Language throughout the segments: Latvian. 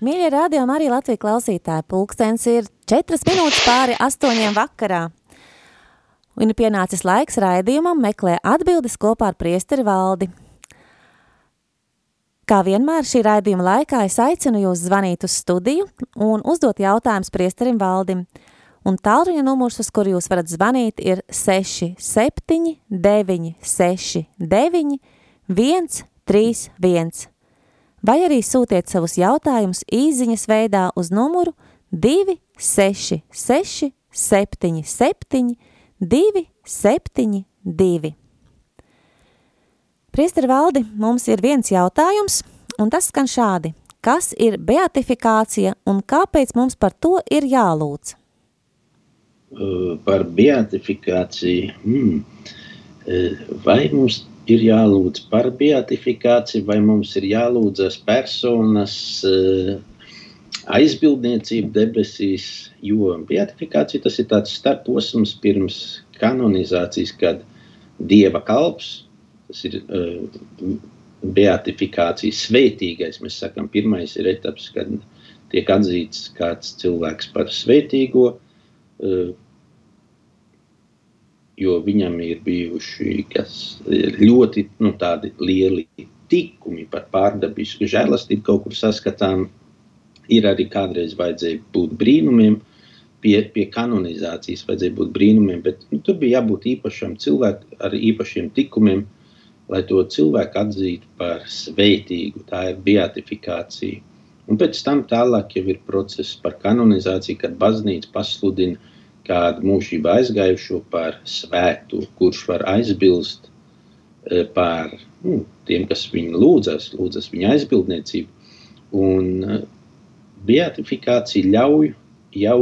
Mīļie rādījumi arī Latvijas klausītāji. Pulkstens ir 4 minūtes pāri 8 vakarā. Un ir pienācis laiks raidījumam meklē atbildes kopā ar priesteri valdi. Kā vienmēr šī raidījuma laikā es aicinu jūs zvanīt uz studiju un uzdot jautājumus priesterim valdim – un tālruņa numurs, uz kuru jūs varat zvanīt, ir 67 969 131. Vai arī sūtiet savus jautājumus īziņas veidā uz numuru 266 77 272. Priester Valdi, mums ir viens jautājums, un tas skan šādi. Kas ir beatifikācija un kāpēc mums par to ir jālūdz? Par beatifikāciju. Hmm. Vai mums ir jālūdz par beatifikāciju, vai mums ir jālūdzas personas eh, aizbildniecība debesīs, jo beatifikācija tas ir tāds starposms pirms kanonizācijas, kad dieva kalps, tas ir beatifikācijas svētīgais, mēs sakam, pirmais ir etaps, kad tiek atzīts kāds cilvēks par svētīgo, Eh, jo viņam ir bijuši ļoti nu, lieli tikumi par pārdabisku žēlastību, kaut kur saskatām. Ir arī kādreiz vajadzēja būt brīnumiem, pie, pie kanonizācijas vajadzēja būt brīnumiem, bet nu, tur bija jābūt īpašam cilvēkam ar īpašiem tikumiem, lai to cilvēku atzītu par svētīgu. Tā ir beatifikācija. Un pēc tam tālāk jau ir process par kanonizāciju, kad baznīca pasludina kādu mūžībā aizgājušo par svētu, kurš var aizbilst e, par nu, tiem, kas viņu lūdzas, lūdzas viņa aizbildniecību. Un e, beatifikācija ļauj jau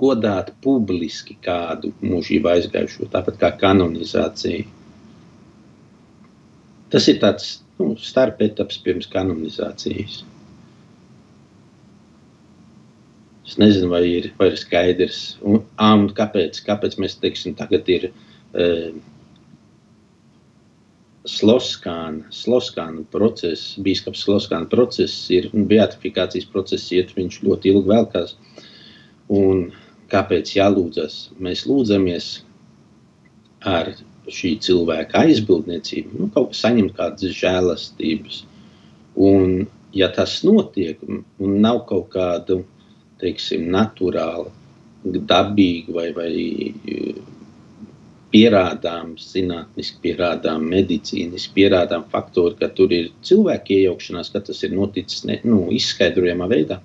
godāt publiski kādu mūžībā aizgājušo, tāpat kā kanonizācija. Tas ir tāds nu, starpetaps pirms kanonizācijas. Es nezinu, vai ir, vai ir skaidrs, un, un kāpēc, kāpēc mēs teiksim, tagad ir uh, Sloskāna, Sloskāna process, bīskaps Sloskāna process ir, beatifikācijas process iet, viņš ļoti ilgi velkās. Un kāpēc jālūdzas? Mēs lūdzamies ar šī cilvēka aizbildniecību, nu, kaut kā saņemt kādas žēlastības. Un, ja tas notiek, un nav kaut kādu teiksim, naturāli, dabīgi vai, vai pierādām, zinātniski pierādām, medicīniski pierādām faktori, ka tur ir cilvēka iejaukšanās, ka tas ir noticis ne, nu, izskaidrojamā veidā.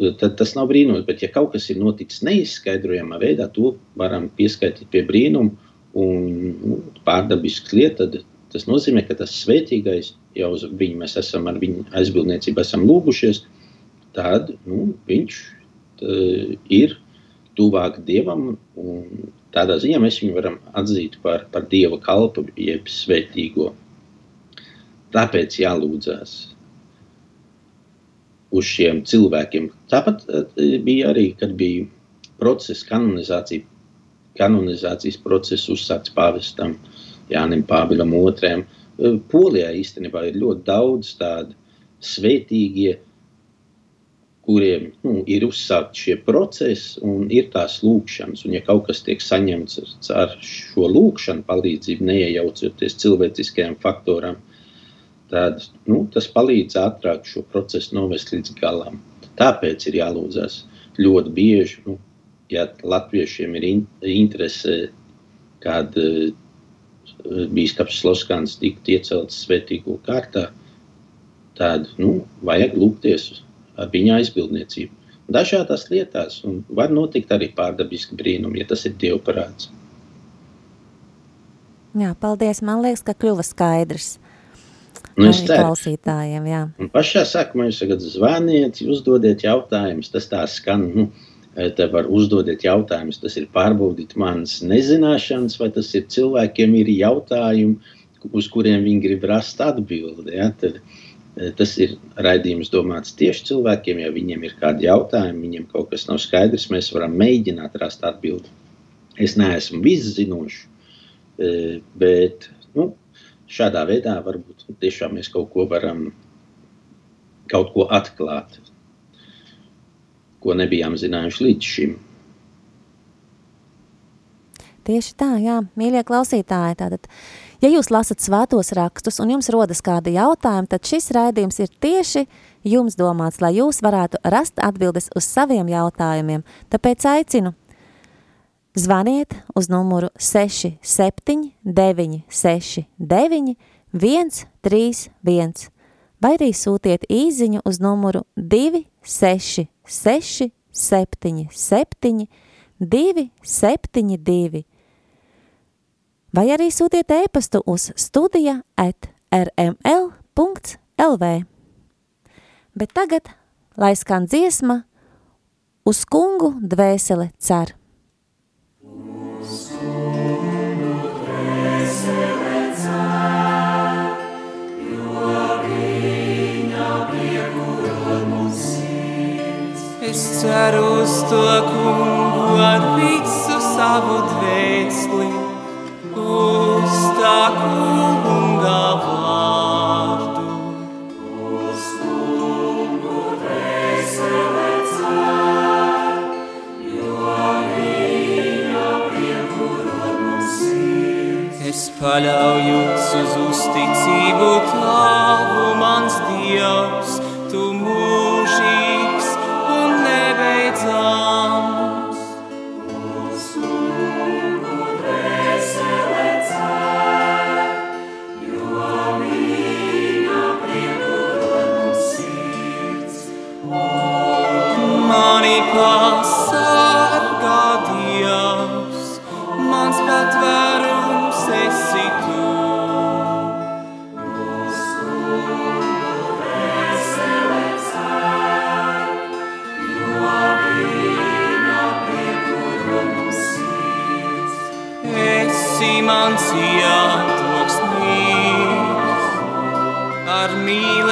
Tad tas nav brīnums, bet ja kaut kas ir noticis neizskaidrojamā veidā, to varam pieskaitīt pie brīnuma un nu, pārdabisks lieta, tad tas nozīmē, ka tas svētīgais jau uz viņu mēs esam ar viņu aizbildniecību esam lūgušies, uh, tad nu, viņš uh, ir tuvāk dievam. Tādā ziņā mēs viņu varam atzīt par, par dieva kalpu, jeb svētīgo. Tāpēc jālūdzas uz šiem cilvēkiem. Tāpat uh, bija arī, kad bija process, kanonizācija, kanonizācijas process uzsākts pāvestam Jānim Pāvilam II. Uh, Polijā īstenībā ir ļoti daudz tādu svētīgie kuriem nu, ir uzsākti šie procesi un ir tās lūkšanas. Un, ja kaut kas tiek saņemts ar šo lūkšanu palīdzību, neiejaucoties cilvēciskajam faktoram, tad nu, tas palīdz ātrāk šo procesu novest līdz galam. Tāpēc ir jālūdzas ļoti bieži. Nu, ja latviešiem ir in interese, kad uh, bīskaps Sloskans tiktu iecelts svētīgo kārtā, tad nu, vajag lūgties uz viņa aizbildniecību. Dažādās lietās, var notikt arī pārdabiski brīnumi, ja tas ir Dieva parāds. Jā, paldies. Man liekas, ka kļuva skaidrs. Nu, es ceru. klausītājiem, jā. Un pašā sākumā jūs sakat, zvaniet, uzdodiet jautājumus. Tas tā skan, nu, te var uzdodiet jautājumus. Tas ir pārbaudīt manas nezināšanas, vai tas ir cilvēkiem ir jautājumi, uz kuriem viņi grib rast atbildi. Ja? Tad, eh, tas ir raidījums domāts tieši cilvēkiem, ja viņiem ir kādi jautājumi, viņiem kaut kas nav skaidrs, mēs varam mēģināt rast atbildi. Es neesmu viszinošs, eh, bet nu, šādā veidā varbūt tiešām mēs kaut ko varam kaut ko atklāt, ko nebijām zinājuši līdz šim. Tieši tā, jā, mīļie klausītāji, tātad, ja jūs lasat svētos rakstus un jums rodas kādi jautājumi, tad šis raidījums ir tieši jums domāts, lai jūs varētu rast atbildes uz saviem jautājumiem. Tāpēc aicinu Zvaniet uz numuru 67 969 131 vai arī sūtiet īziņu uz numuru 266 77 272 vai arī sūtiet ēpastu uz studija at rml.lv. Bet tagad, lai skan dziesma, uz kungu dvēsele cer. Es ceru uz to kungu ar visu savu dvēseli, uz tā kunga vārdu. Uz kungu dvēseli cer, jo viņa paļaujos uz uzticību tavu, mans Dievs, Mani pasargā Dievs, mans patvērums esi tu. Esi mans jātoksnīs, ar mīlestību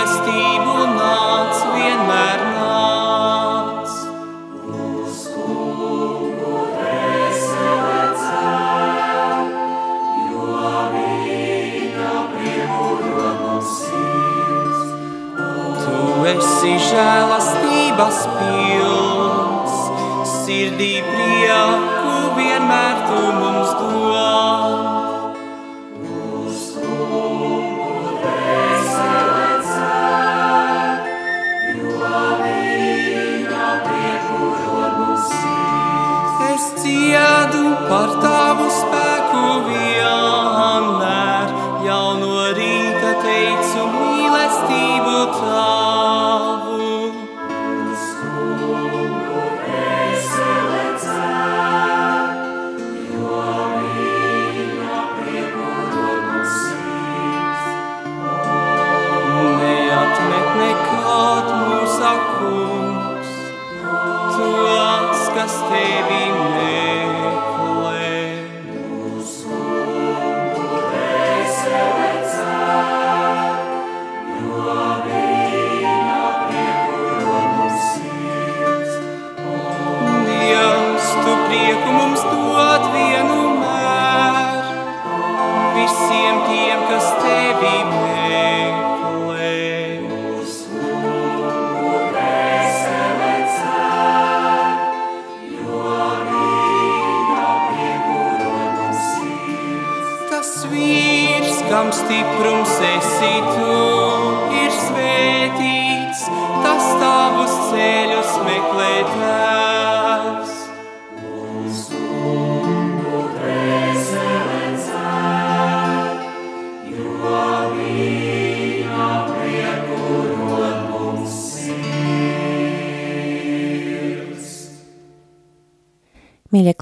žēlastības pilns, sirdī prieku vienmēr tu mums dod.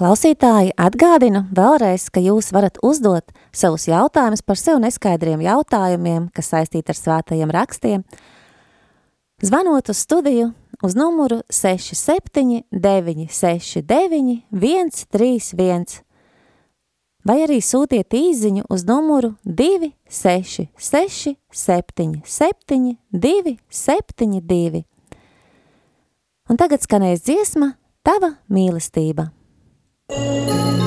Klausītāji, atgādinu vēlreiz, ka jūs varat uzdot savus jautājumus par sev neskaidriem jautājumiem, kas saistīti ar svētajiem rakstiem, zvanot uz studiju uz numuru 67 969 131 vai arī sūtiet īziņu uz numuru 266 77 272. Un tagad skanēs dziesma Tava mīlestība. Música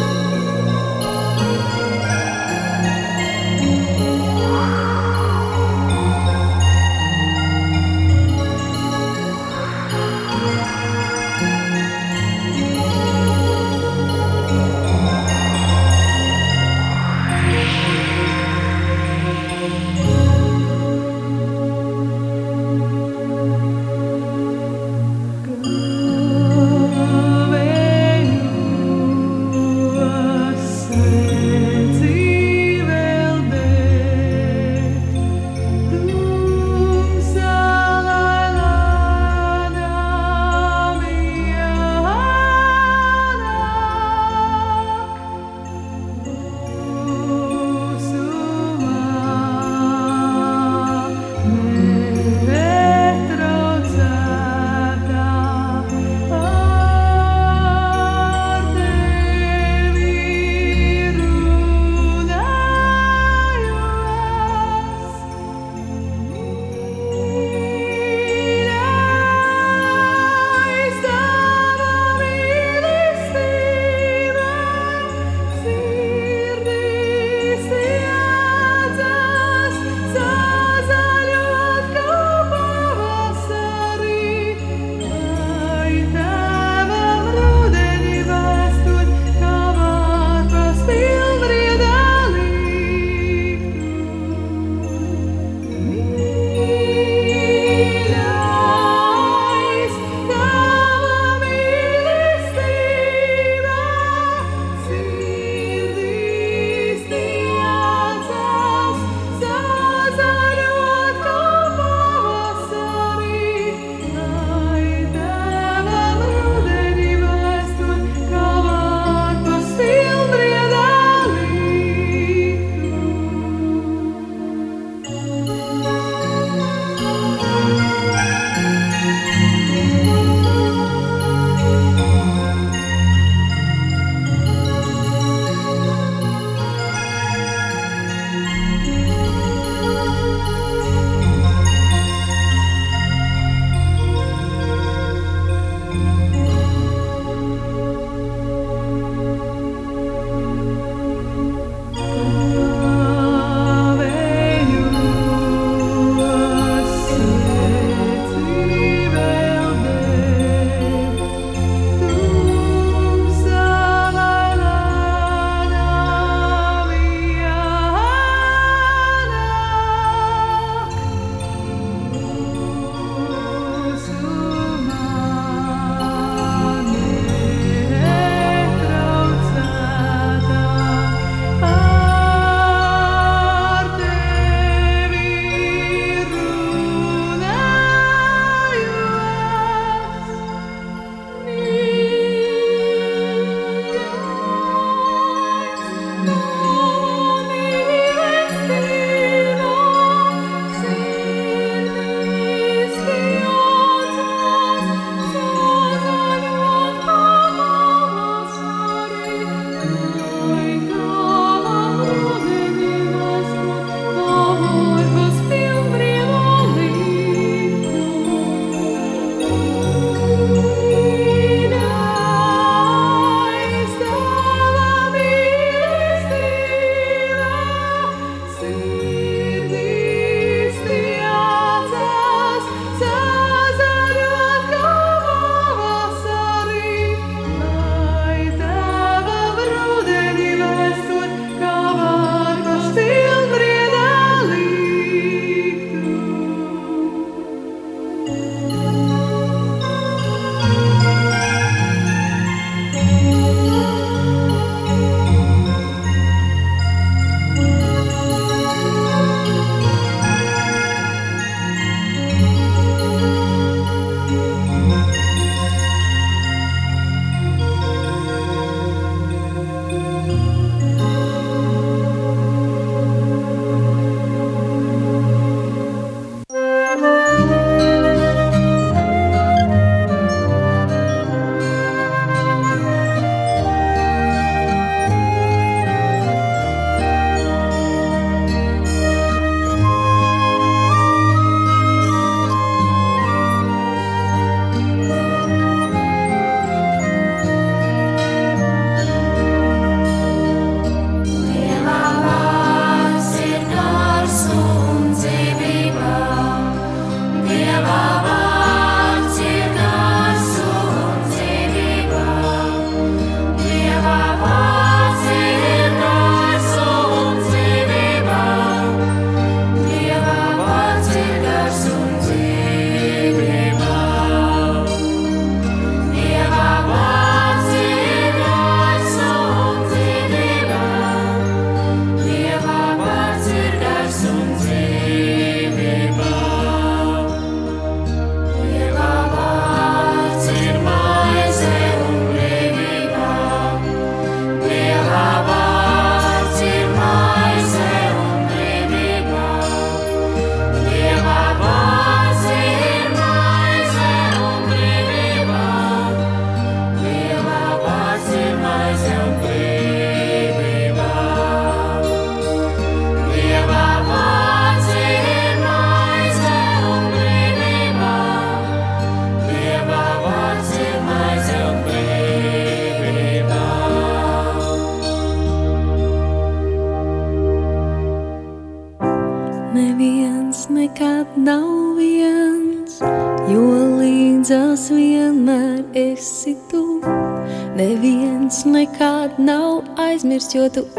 角度。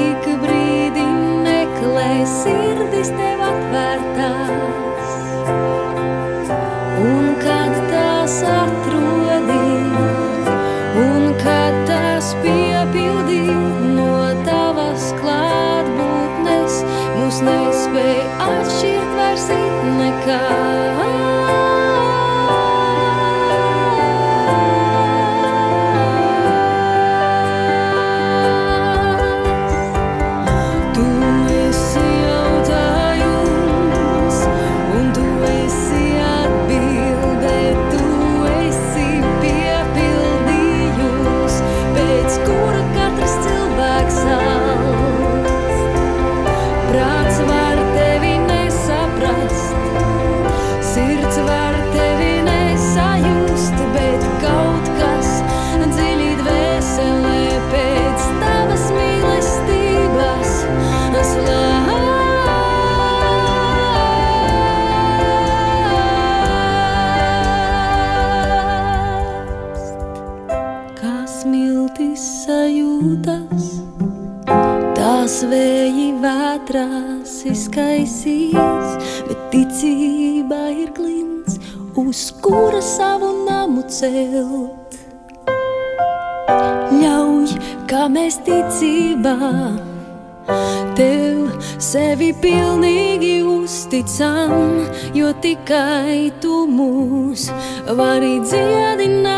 Ik brīdi meklē sirdis tev atvērtās. Izkaisīs, bet ticība ir klints, uz kura savu namu celt. Ļauj, kā mēs ticībā Tev sevi pilnīgi uzticam, jo tikai tu mūs vari dziedināt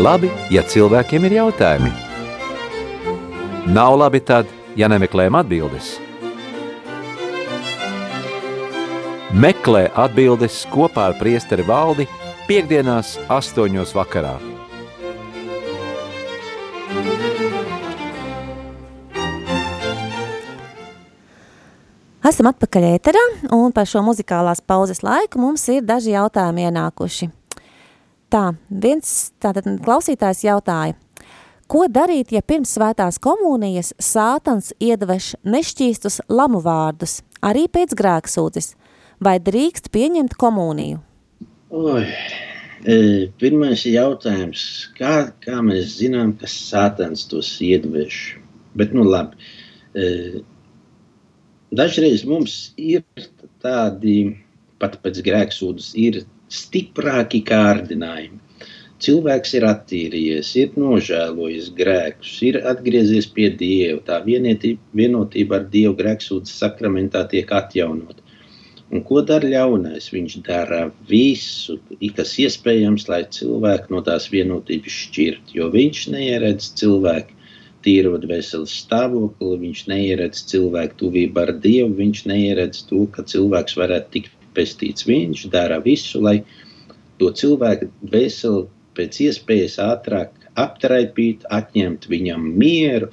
labi, ja cilvēkiem ir jautājumi. Nav labi tad, ja nemeklējam atbildes. Meklē atbildes kopā ar priesteri valdi piekdienās astoņos vakarā. Esam atpakaļ ēterā, un par šo muzikālās pauzes laiku mums ir daži jautājumi ienākuši. Tā, viens tātad klausītājs jautāja, ko darīt, ja pirms svētās komunijas sātans iedveš nešķīstus lamu vārdus, arī pēc grēksūdzes, vai drīkst pieņemt komuniju? Oi, e, pirmais jautājums, kā, kā mēs zinām, ka sātans tos iedveš? Bet, nu labi, e, dažreiz mums ir tādi, pat pēc grēksūdas, ir stiprāki kārdinājumi. Cilvēks ir attīrījies, ir nožēlojis grēkus, ir atgriezies pie Dieva. Tā vienotība, ar Dievu grēksūdas sakramentā tiek atjaunot. Un ko dara ļaunais? Viņš dara visu, kas iespējams, lai cilvēku no tās vienotības šķirt. Jo viņš neieredz cilvēku tīro dvēseles stāvokli, viņš neieredz cilvēku tuvību ar Dievu, viņš neieredz to, ka cilvēks varētu tikt pestīts. Viņš dara visu, lai to cilvēku dvēseli pēc iespējas ātrāk aptraipīt, atņemt viņam mieru,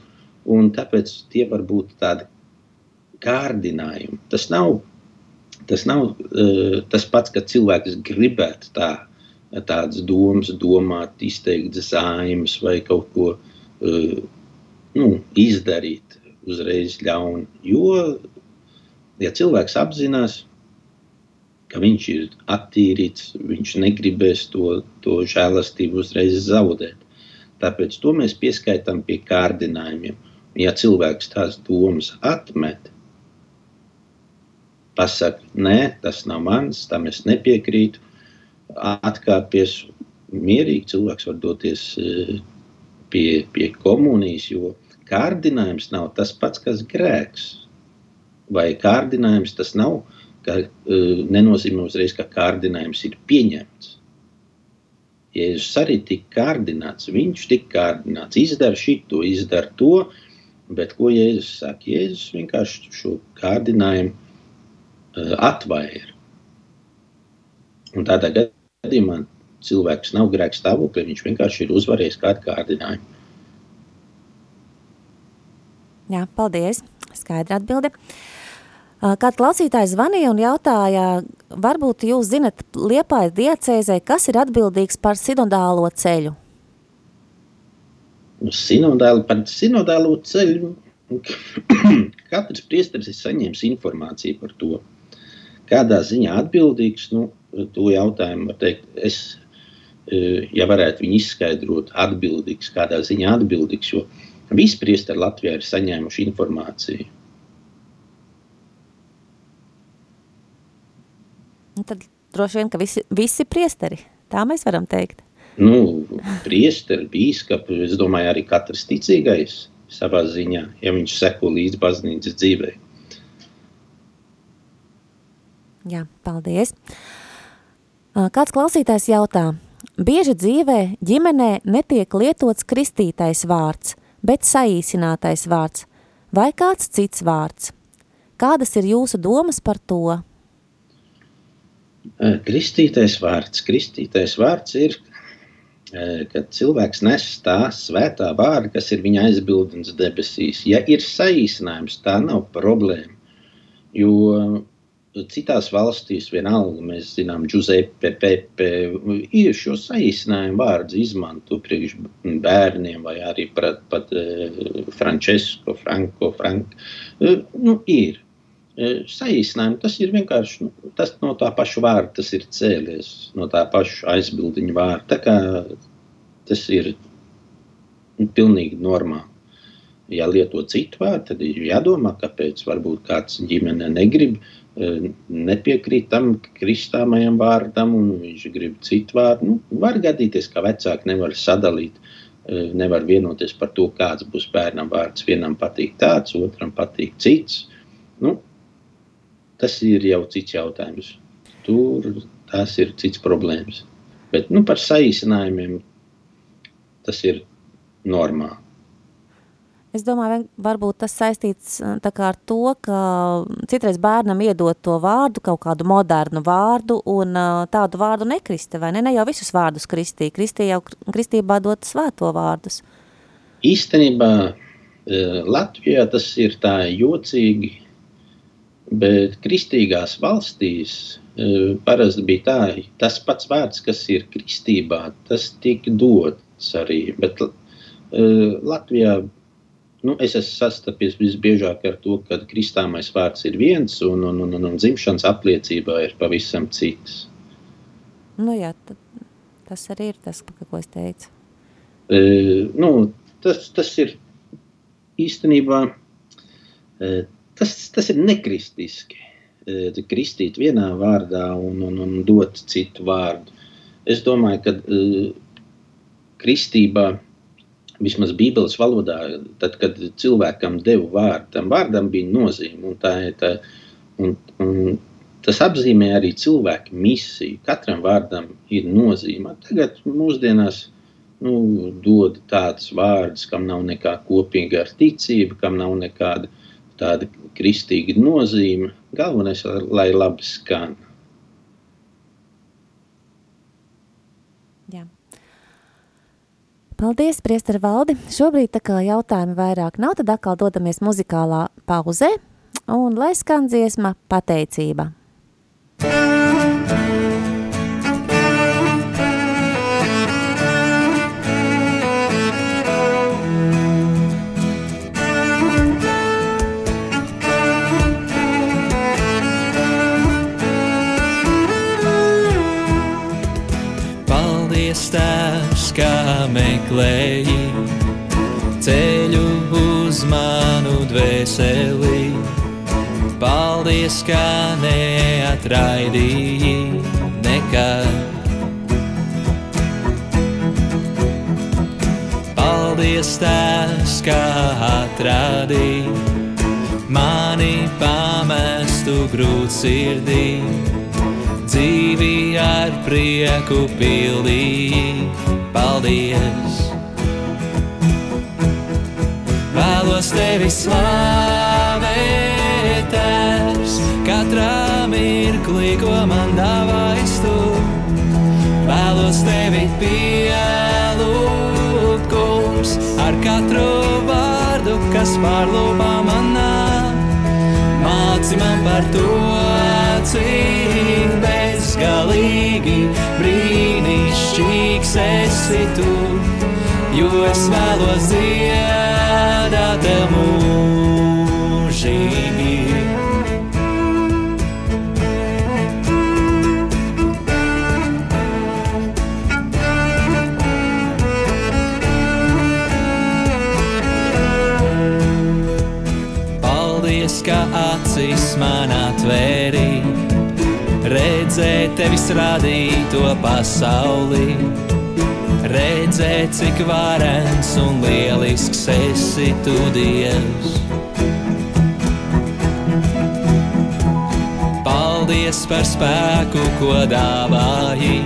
un tāpēc tie var būt tādi kārdinājumu. Tas nav, tas nav uh, tas pats, ka cilvēks gribētu tā, tādas domas, domāt, izteikt zāģis vai kaut ko uh, nu, izdarīt uzreiz ļaunu. Jo, ja cilvēks apzinās, ka viņš ir attīrīts, viņš negribēs to, to žēlastību uzreiz zaudēt. Tāpēc to mēs pieskaitām pie kārdinājumiem. Ja cilvēks tās domas atmet, pasakā, nē, tas nav mans, tam es nepiekrītu, atkāpties mierīgi, cilvēks var doties eh, pie, pie komunijas, jo kārdinājums nav tas pats, kas grēks. Vai kārdinājums tas nav, ka uh, nenozīmē uzreiz, ka kārdinājums ir pieņemts. Jēzus arī tika kārdināts, viņš tika kārdināts, izdara šito, izdara to, bet ko Jēzus saka? Jēzus vienkārši šo kārdinājumu uh, atvaira. Un tādā gadījumā cilvēks nav grēks stāvoklī, viņš vienkārši ir uzvarējis kādu kārdinājumu. Jā, paldies. Skaidra atbilde. Kāds klausītājs zvanīja un jautāja, varbūt jūs zinat Liepājas diecēzē, kas ir atbildīgs par sinodālo ceļu? Sinodāli, par sinodālo ceļu katrs priesteris ir saņēmis informāciju par to. Kādā ziņā atbildīgs, nu, to jautājumu var teikt, es, ja varētu viņu izskaidrot, atbildīgs, kādā ziņā atbildīgs, jo visi priesteri Latvijā ir saņēmuši informāciju. Tad droši vien, ka visi, visi priesteri, tā mēs varam teikt. Nu, priesteri, bīskapi, es domāju, arī katrs ticīgais savā ziņā, ja viņš seko līdz baznīcas dzīvei. Jā, paldies. Kāds klausītājs jautā, bieži dzīvē ģimenē netiek lietots kristītais vārds, bet saīsinātais vārds vai kāds cits vārds. Kādas ir jūsu domas par to? Kristītais vārds. Kristītais vārds ir, kad cilvēks nes tā svētā vārda, kas ir viņa aizbildnis debesīs. Ja ir saīsinājums, tā nav problēma. Jo citās valstīs vienalga, mēs zinām, Giuseppe, Pepe, ir šo saīsinājumu vārdu izmanto priekš bērniem vai arī pat, pat Francesco, Franco, Frank. Nu, ir. Saīsinājumi tas ir vienkārši nu, tas no tā paša vārda, tas ir cēlies no tā paša aizbildiņa vārda. Tas ir nu, pilnīgi normāli. Ja lieto citu vārdu, tad ir jādomā, kāpēc varbūt kāds ģimene negrib nepiekrīt tam kristāmajam vārdam, un viņš grib citu vārdu. Nu, var gadīties, ka vecāki nevar sadalīt, nevar vienoties par to, kāds būs bērnam vārds. Vienam patīk tāds, otram patīk cits. Nu, tas ir jau cits jautājums. Tur tas ir cits problēmas. Bet nu, par saīsinājumiem tas ir normāli. Es domāju, varbūt tas saistīts ar to, ka citreiz bērnam iedod to vārdu, kaut kādu modernu vārdu, un tādu vārdu nekrista, vai ne? Ne jau visus vārdus kristī. Kristī jau kristībā dot svēto vārdus. Īstenībā Latvijā tas ir tā jocīgi, bet kristīgās valstīs parasti bija tā, tas pats vārds, kas ir kristībā, tas tika dots arī, bet Latvijā Nu, es esmu sastapies visbiežāk ar to, ka kristāmais vārds ir viens, un, un, un, un, un dzimšanas apliecībā ir pavisam cits. Nu, jā, tas arī ir tas, ko es teicu. E, nu, tas, tas ir īstenībā e, tas, tas ir nekristiski. E, kristīt vienā vārdā un, un, un dot citu vārdu. Es domāju, ka e, kristībā vismaz Bībeles valodā, tad, kad cilvēkam deva vārdu, tam vārdam bija nozīme. Un tā, tā, un, un tas apzīmē arī cilvēku misiju. Katram vārdam ir nozīme. Tagad mūsdienās nu, dod tādus vārdus, kam nav nekā kopīga ar ticību, kam nav nekāda tāda kristīga nozīme. Galvenais, lai labi skan. Jā. Paldies, Priester Valdi. Šobrīd tā kā jautājumi vairāk nav, tad atkal dodamies muzikālā pauzē. un lai skan dziesma pateicība. Paldies, kā meklēji ceļu uz manu dvēseli. Paldies, kā neatraidīji nekad. Paldies, Tēvs, kā atrādīji mani pamestu grūtsirdī dzīvi ar prieku pildīji. Paldies! Vēlos tevi slavēt, tēvs, katrā mirklī, ko man dāvājas tu. Vēlos tevi pielūgt, kungs, ar katru vārdu, kas pārlūpā manā. Māci man par to, bezgalīgi brīnišķīgs esi tu, jo es vēlos dziedāt mūžīgi. Paldies, ka acis man atvēri, redzēt tevis radīto pasauli. Redzēt, cik varens un lielisks esi tu Dievs. Paldies par spēku, ko dāvāji,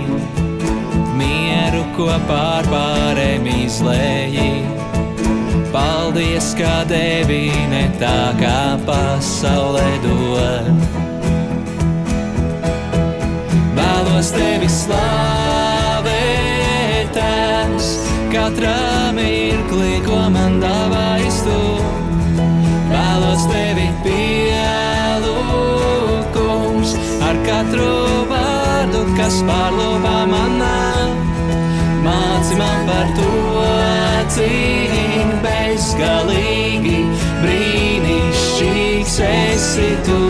mieru, ko pārpārēm izlēji. Paldies, ka devi ne tā kā pasaulē dod. Vēlos tevi slavēt, tēvs, katrā mirklī, ko man dāvājas tu. Vēlos tevi pielūgt, kungs, ar katru vārdu, kas pārlūpā manā. Māci man par to, cik bezgalīgi brīnišķīgs esi tu,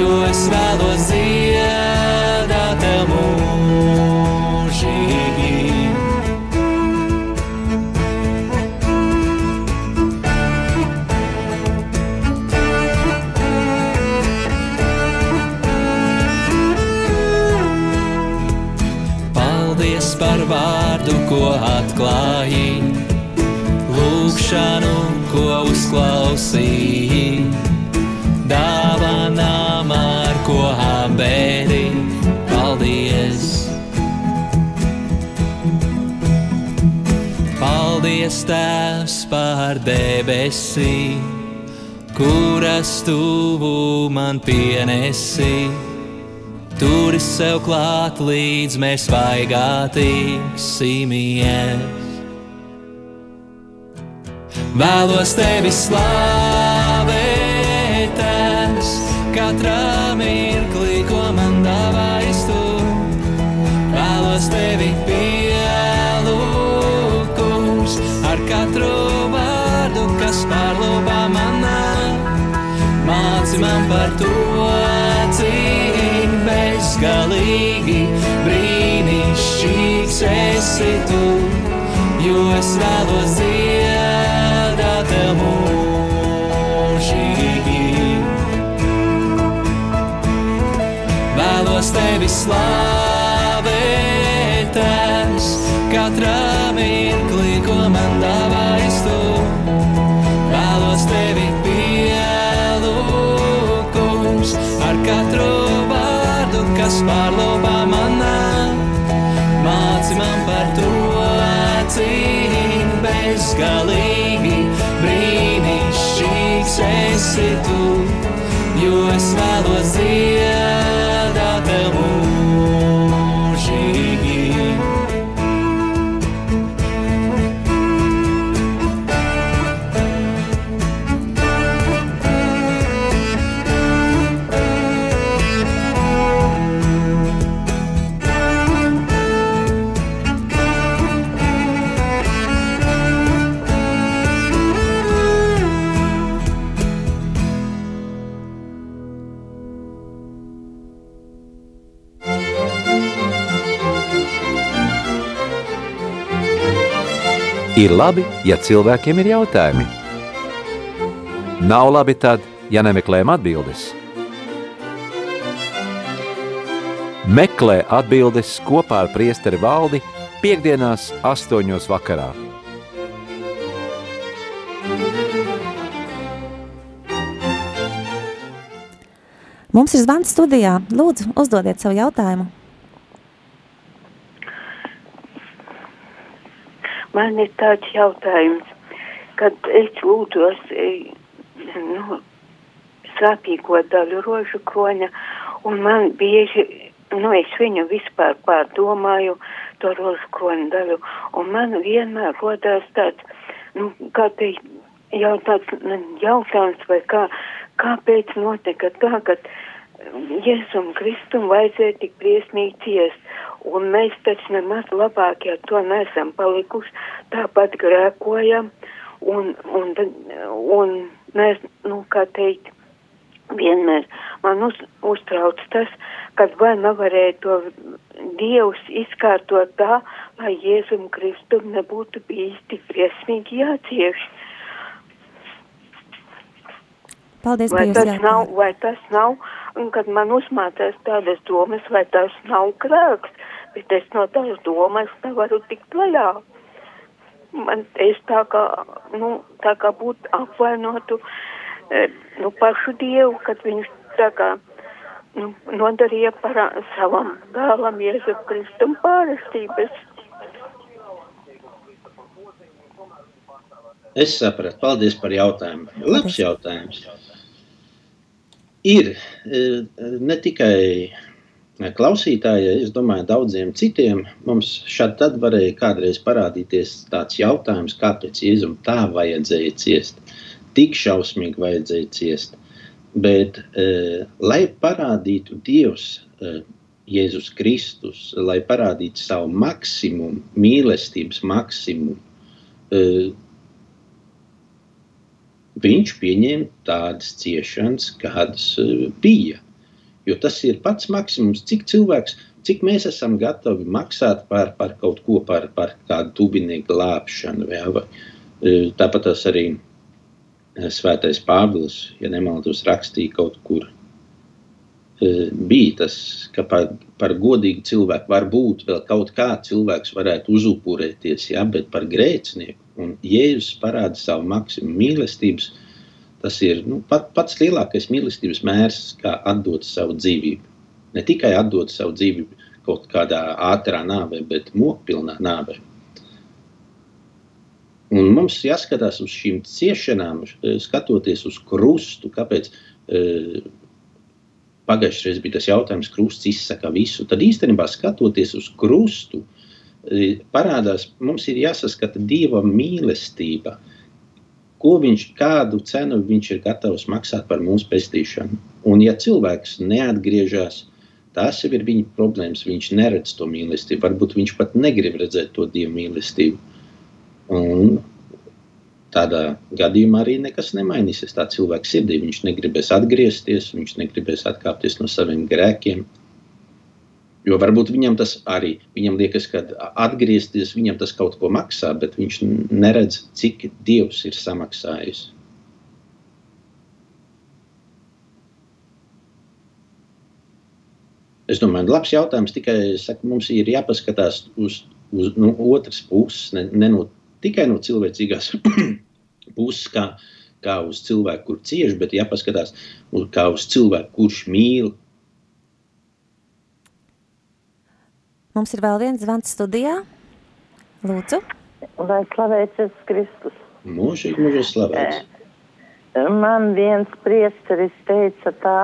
jo es vēlos lūgšanu, ko uzklausīji, dāvanām, ar ko apbēri. Paldies! Paldies, Tēvs, par debesīm, kuras tuvu man pienesi. Turi sev klāt, līdz mēs vaigā tiksimies. Vēlos tevi slavēt, tēvs, katrā mirklī, ko man dāvājas tu. Vēlos tevi pielūgt, kungs, ar katru vārdu, kas pārlūpā manā. Māci man par to, cik bezgalīgi brīnišķīgs esi tu, jo es vēlos dziedāt Vēlos tevi slavēt, tēvs, katrā mirklī, ko man dāvājas tu. Vēlos tevi pielūgt, kungs, ar katru vārdu, kas pārlūpā manā. Māci man par to, cik bezgalīgi brīnišķīgs esi tu, jo es vēlos dziedāt Ir labi, ja cilvēkiem ir jautājumi. Nav labi tad, ja nemeklējam atbildes. Meklē atbildes kopā ar priesteri valdi piekdienās astoņos vakarā. Mums ir zvans studijā. Lūdzu, uzdodiet savu jautājumu. Man ir tāds jautājums, kad es lūdzos nu, sāpīgo daļu rožu kroņa, un man bieži, nu, es viņu vispār pārdomāju, to rožu kroņa daļu, un man vienmēr rodās tāds, nu, kā te jau tāds nu, jautājums vai kā, kāpēc notika tā, ka Jēzum Kristum vajadzēja tik briesmīgi ciest, un mēs taču nemaz labāk, ja to nesam palikuši, tāpat grēkojam, un, un, un mēs, nu, kā teikt, vienmēr man uz, uztrauc tas, kad vai nevarēja to Dievs izkārtot tā, lai Jēzum Kristum nebūtu bijis tik briesmīgi jācieš. Paldies Vai tas nav, vai tas nav, un kad man uzmācās tādas domas, vai tas nav krāks, bet es no tās domas nevaru tikt vaļā. Man es tā kā, nu, tā kā būtu apvainotu, eh, nu, pašu Dievu, kad viņš tā kā, nu, nodarīja par savam dēlam Jēzu Kristum pārestības. Es sapratu, paldies par jautājumu. Labs jautājums. Ir eh, ne tikai klausītājai, es domāju, daudziem citiem. Mums šādi tad varēja kādreiz parādīties tāds jautājums, kāpēc Jēzum tā vajadzēja ciest, tik šausmīgi vajadzēja ciest. Bet, eh, lai parādītu Dievs, eh, Jēzus Kristus, lai parādītu savu maksimumu, mīlestības maksimumu, eh, viņš pieņēma tādas ciešanas, kādas eh, bija. Jo tas ir pats maksimums, cik cilvēks, cik mēs esam gatavi maksāt par, par kaut ko, par, par kādu tuvinieku glābšanu. Jā, vai, eh, tāpat tas arī eh, Svētais Pāvils, ja nemaldos, rakstīja kaut kur. Eh, Bija tas, ka par, par godīgu cilvēku var būt vēl kaut kāds cilvēks, varētu uzupurēties, ja, bet par grēcinieku. Un Jēzus parāda savu maksimumu mīlestības. Tas ir nu, pat, pats lielākais mīlestības mērs, kā atdot savu dzīvību. Ne tikai atdot savu dzīvību kaut kādā ātrā nāvē, bet mokpilnā nāvē. Un mums jāskatās uz šīm ciešanām, eh, skatoties uz krustu. Kāpēc eh, pagājušajā reizē bija tas jautājums, krusts izsaka visu? Tad īstenībā skatoties uz krustu, eh, parādās, mums ir jāsaskata Dieva mīlestība. Ko viņš, kādu cenu viņš ir gatavs maksāt par mūsu pestīšanu? Un, ja cilvēks neatgriežas, tas jau ir viņa problēmas. Viņš neredz to mīlestību. Varbūt viņš pat negrib redzēt to Dieva mīlestību. Un tādā gadījumā arī nekas nemainīsies. Tā cilvēka sirdī viņš negribēs atgriezties, viņš negribēs atkāpties no saviem grēkiem. Jo varbūt viņam tas arī viņam liekas, ka atgriezties viņam tas kaut ko maksā, bet viņš neredz, cik Dievs ir samaksājis. Es domāju, labs jautājums. Tikai saku, mums ir jāpaskatās uz, uz nu, otras puses, ne, ne no, tikai no cilvēcīgās puses, kā, kā uz cilvēku, kur cieši, bet jāpaskatās kā uz cilvēku, kurš mīl. Mums ir vēl viens zvans studijā. Lūdzu, Lai slavēts Jēzus Kristus. Mūžīgi, mūžīgi slavēts. Man viens priesteris teica tā,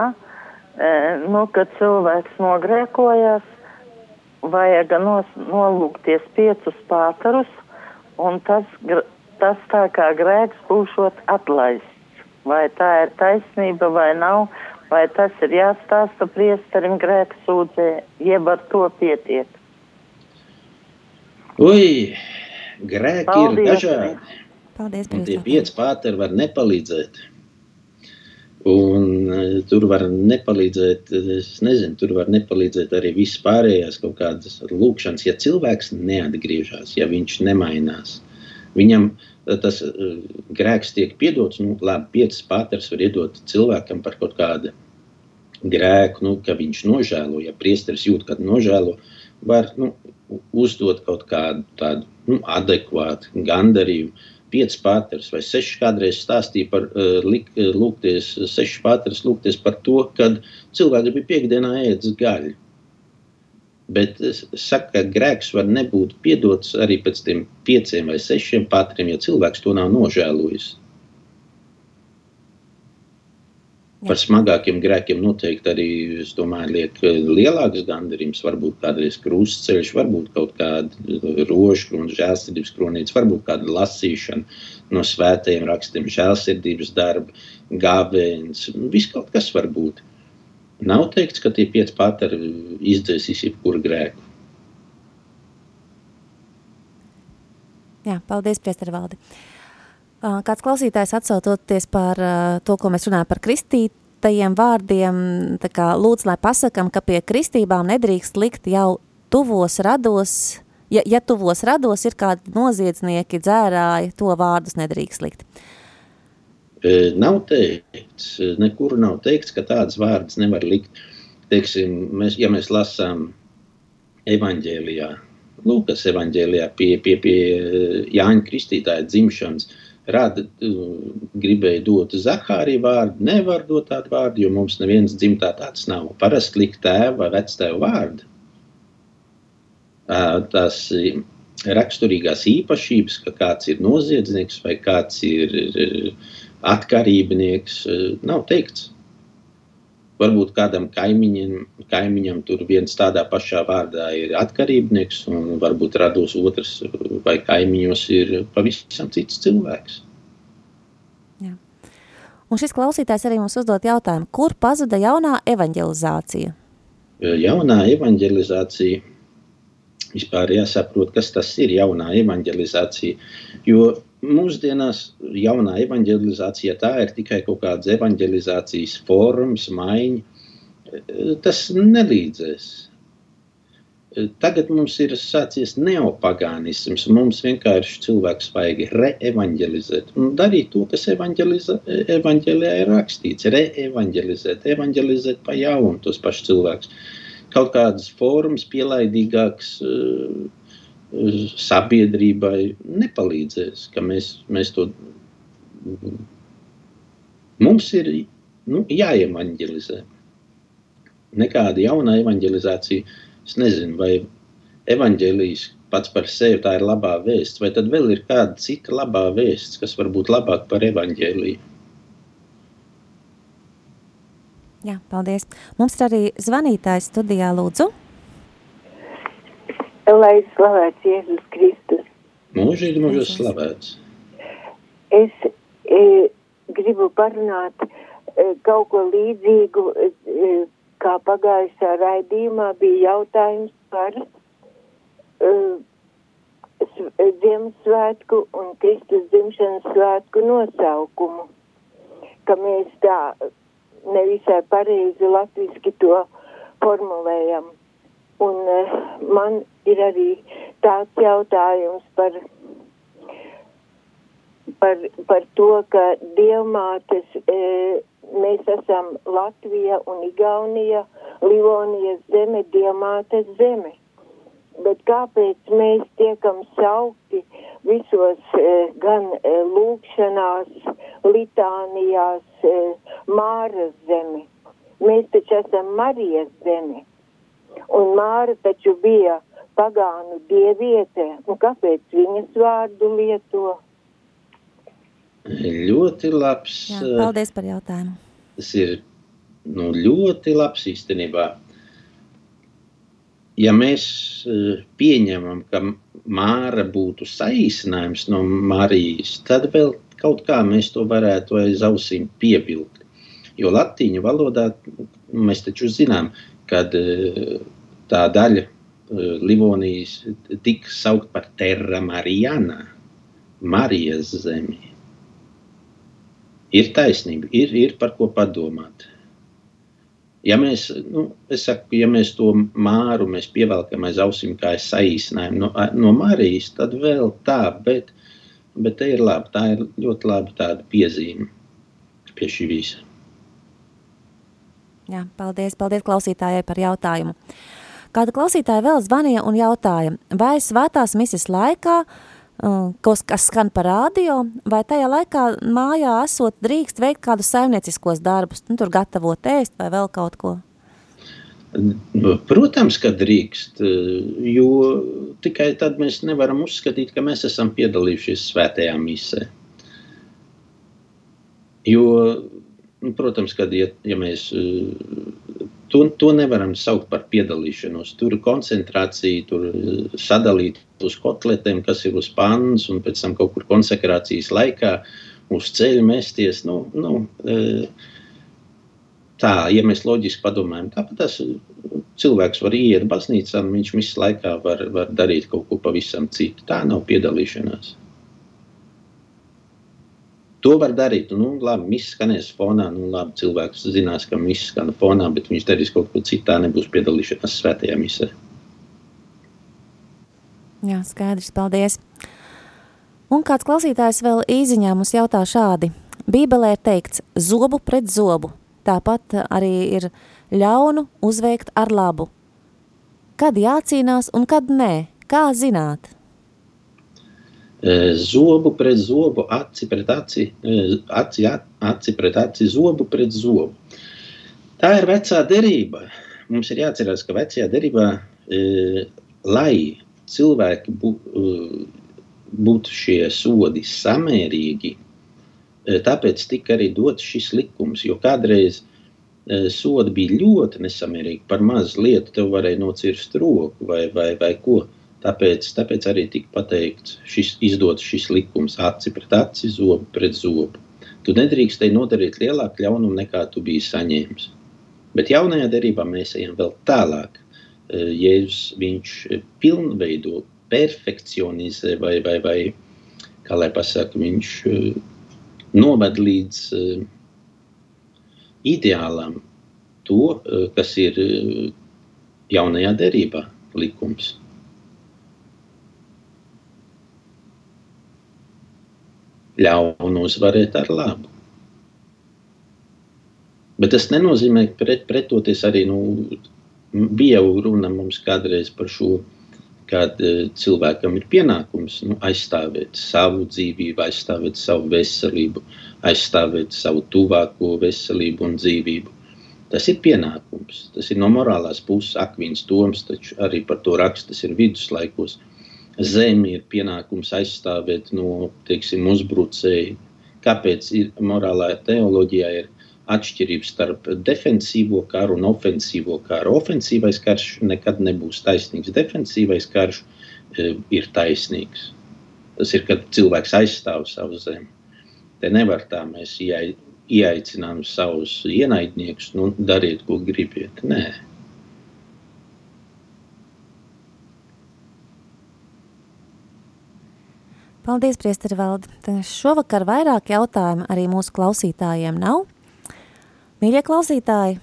eh, nu, ka cilvēks nogrēkojas, vajag nos, nolūkties piecus pātarus, un tas, tas tā kā grēks būšot atlaists. Vai tā ir taisnība vai nav, vai tas ir jāstāsta priesterim grēks sūdzē, jeb ar to pietiek. Ui, grēki ir Paldies. dažādi. paldies par Un tie pieci pāteri var nepalīdzēt. Un uh, tur var nepalīdzēt, es nezinu, tur var nepalīdzēt arī viss pārējās kaut kādas lūkšanas. Ja cilvēks neatgriežas, ja viņš nemainās, Viņam eh, tas grēks tiek piedots, nu, labi, piecas pāters var iedot cilvēkam par kaut kādu grēku, nu, ka viņš nožēlo, ja priesteris jūt, kad nožēlo, var nu, uzdot kaut kādu tādu nu, adekvātu gandarījumu. Pieci pāters vai seši kādreiz stāstīja par uh, lūgties, seši pāters lūgties par to, kad cilvēks bija piekdienā ēdis gaļu. Bet es saku, ka grēks var nebūt piedots arī pēc tam pieciem vai sešiem pātriem, ja cilvēks to nav nožēlojis. Par smagākiem grēkiem noteikti arī, es domāju, liek lielāks gandarījums, varbūt kādreiz krustceļš, varbūt kaut kāda rožu krona, žēlsirdības kronīca, varbūt kāda lasīšana no svētajiem rakstiem, žēlsirdības darba, gābēns, viss kaut kas var būt. Nav teikts, ka tie pieci pateri izdzēsīs jebkuru grēku. Jā, paldies, Priester Valdi. Kāds klausītājs atsautoties par to, ko mēs runājam par kristītajiem vārdiem, kā lūdzu, lai pasakam, ka pie kristībām nedrīkst likt jau tuvos rados, ja, ja tuvos rados ir kādi noziedznieki, dzērāji, to vārdus nedrīkst likt. Nav teikts, nekur nav teikts, ka tādas vārdas nevar likt. Teiksim, mēs, ja mēs lasām evaņģēlijā, Lūkas evaņģēlijā pie, pie, pie Jāņa Kristītāja dzimšanas, rada, gribēja dot Zahāriju vārdu, nevar dot tādu vārdu, jo mums neviens dzimtā tāds nav. Parasti likt tēva vai vectēva vārdu. Tās raksturīgās īpašības, ka kāds ir noziedznieks vai kāds ir atkarībnieks, nav teikts. Varbūt kādam kaimiņam, kaimiņam tur viens tādā pašā vārdā ir atkarībnieks, un varbūt rados otrs vai kaimiņos ir pavisam cits cilvēks. Jā. Un šis klausītājs arī mums uzdot jautājumu, kur pazuda jaunā evanģelizācija? Jaunā evanģelizācija vispār jāsaprot, kas tas ir jaunā evanģelizācija, jo mūsdienās jaunā evanģelizācija tā ir tikai kaut kāds evanģelizācijas formas, maiņa. Tas nelīdzēs. Tagad mums ir sācies neopagānisms. Mums vienkārši cilvēks vajag reevanģelizēt un darīt to, kas evanģēlijā ir rakstīts. Reevanģelizēt, evanģelizēt pa jaunu tos pašus cilvēkus. Kaut kādas formas, pielaidīgākas, sabiedrībai nepalīdzēs, mēs, mēs to. Mums ir nu, jāevanģelizē. Nekāda jauna evanģelizācija, es nezinu, vai evanģēlijas pats par sevi tā ir labā vēsts, vai tad vēl ir kāda cita labā vēsts, kas var būt labāk par evanģēliju. Jā, paldies. Mums ir arī zvanītājs studijā, lūdzu. Lai slavēts Jēzus Kristus. Mūžīgi mūžos slavēts. Es e, gribu parunāt e, kaut ko līdzīgu, e, kā pagājušā raidījumā bija jautājums par e, Ziemassvētku un Kristus dzimšanas svētku nosaukumu. Ka mēs tā nevisai pareizi latviski to formulējam. Un uh, man ir arī tāds jautājums par, par, par to, ka dievmātes, e, mēs esam Latvija un Igaunija, Livonijas zeme, dievmātes zeme. Bet kāpēc mēs tiekam saukti visos e, gan e, lūkšanās, litānijās, e, Māras zemi? Mēs taču esam Marijas zeme. Un Māra taču bija pagānu dieviete, un kāpēc viņas vārdu lieto? Ļoti labs. Jā, paldies par jautājumu. Tas ir nu, ļoti labs īstenībā. Ja mēs pieņemam, ka Māra būtu saīsinājums no Marijas, tad vēl kaut kā mēs to varētu aiz ausīm piebilkt. Jo latīņu valodā mēs taču zinām, kad tā daļa Livonijas tika saukt par Terra Marijana, Marijas zemi. Ir taisnība, ir, ir par ko padomāt. Ja mēs, nu, saku, ja mēs to māru mēs pievelkam aiz ausīm kā saīsinājumu no, no Marijas, tad vēl tā, bet bet te ir labi. Tā ir ļoti laba tāda piezīme pie šī visa. Jā, paldies, paldies klausītājai par jautājumu. Kāda klausītāja vēl zvanīja un jautāja, vai svētās misijas laikā, uh, kas, kas skan par radio, vai tajā laikā mājā esot drīkst veikt kādus saimnieciskos darbus, nu, tur gatavot ēst vai vēl kaut ko? Protams, ka drīkst, jo tikai tad mēs nevaram uzskatīt, ka mēs esam piedalījušies svētajā misē. Jo, nu, protams, kad, ja, ja mēs to, to nevaram saukt par piedalīšanos, tur koncentrācija, tur sadalīt uz kotletiem, kas ir uz pannas, un pēc tam kaut kur konsekrācijas laikā uz ceļa mesties. Nu, nu, tā, ja mēs loģiski padomājam, tāpat tas cilvēks var iet baznīcā, un viņš visu laikā var, var darīt kaut ko pavisam citu. Tā nav piedalīšanās. To var darīt. Nu, labi, viss skanēs fonā. Nu, labi, cilvēks zinās, ka viss skan fonā, bet viņš darīs kaut ko citu. Nebūs piedalīšanās svētajā misē. Jā, skaidrs, paldies. Un kāds klausītājs vēl īziņā mums jautā šādi. Bībelē ir teikts zobu pret zobu. Tāpat arī ir ļaunu uzveikt ar labu. Kad jācīnās un kad nē? Kā zināt? Zobu pret zobu, aci pret aci, aci, aci pret aci, zobu pret zobu. Tā ir vecā derība. Mums ir jāatcerās, ka vecajā derībā, lai cilvēki būtu šie sodi samērīgi, tāpēc tika arī dots šis likums, jo kādreiz sodi bija ļoti nesamērīgi. Par mazu lietu tev varēja nocirst roku vai, vai, vai ko. Tāpēc, tāpēc arī tika pateikts, šis, izdots šis likums, aci pret aci, zobu pret zobu. Tu nedrīkstēji nodarīt lielāku ļaunumu nekā tu biji saņēmis. Bet jaunajā derībā mēs ejam vēl tālāk. Jēzus viņš pilnveido, perfekcionizē vai, vai, vai kā lai pasaka, viņš noved līdz ideālam to, kas ir jaunajā derībā likums. Ļaunu uzvarēt ar labu. Bet tas nenozīmē, ka pret, pretoties arī nu, bija jau runa mums kādreiz par šo, kad cilvēkam ir pienākums nu, aizstāvēt savu dzīvību, aizstāvēt savu veselību, aizstāvēt savu tuvāko veselību un dzīvību. Tas ir pienākums. Tas ir no morālās puses akvīns toms, taču arī par to raksts ir viduslaikos zemi ir pienākums aizstāvēt no teiksim, uzbrucēju. Kāpēc ir morālā teoloģijā ir atšķirība starp defensīvo karu un ofensīvo karu? Ofensīvais karš nekad nebūs taisnīgs, defensīvais karš e, ir taisnīgs. Tas ir, kad cilvēks aizstāv savu zemi. Te nevar tā mēs ieaicinām savus ienaidniekus, nu, dariet, ko gribiet. Nē. Paldies, Priesteri Valdi. Šovakar vairāk jautājumu arī mūsu klausītājiem nav. Mīļie klausītāji,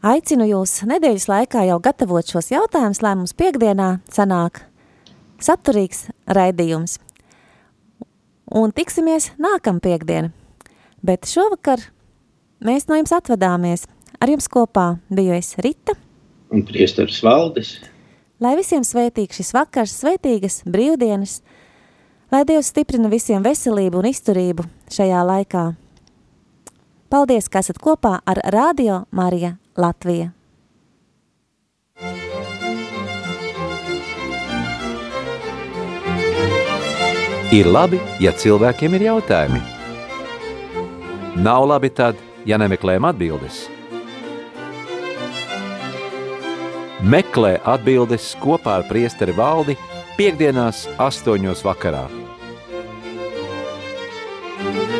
aicinu jūs nedēļas laikā jau gatavot šos jautājumus, lai mums piekdienā sanāk saturīgs raidījums. Un tiksimies nākam piekdiena. Bet šovakar mēs no jums atvadāmies. Ar jums kopā biju es Rita. Un priesteris Valdis. Lai visiem svētīgs šis vakars, svētīgas brīvdienas, lai Dievs stiprina visiem veselību un izturību šajā laikā. Paldies, ka esat kopā ar Radio Marija Latvija. Ir labi, ja cilvēkiem ir jautājumi. Nav labi tad, ja nemeklējam atbildes. Meklē atbildes kopā ar priesteri valdi piekdienās astoņos vakarā. Thank you.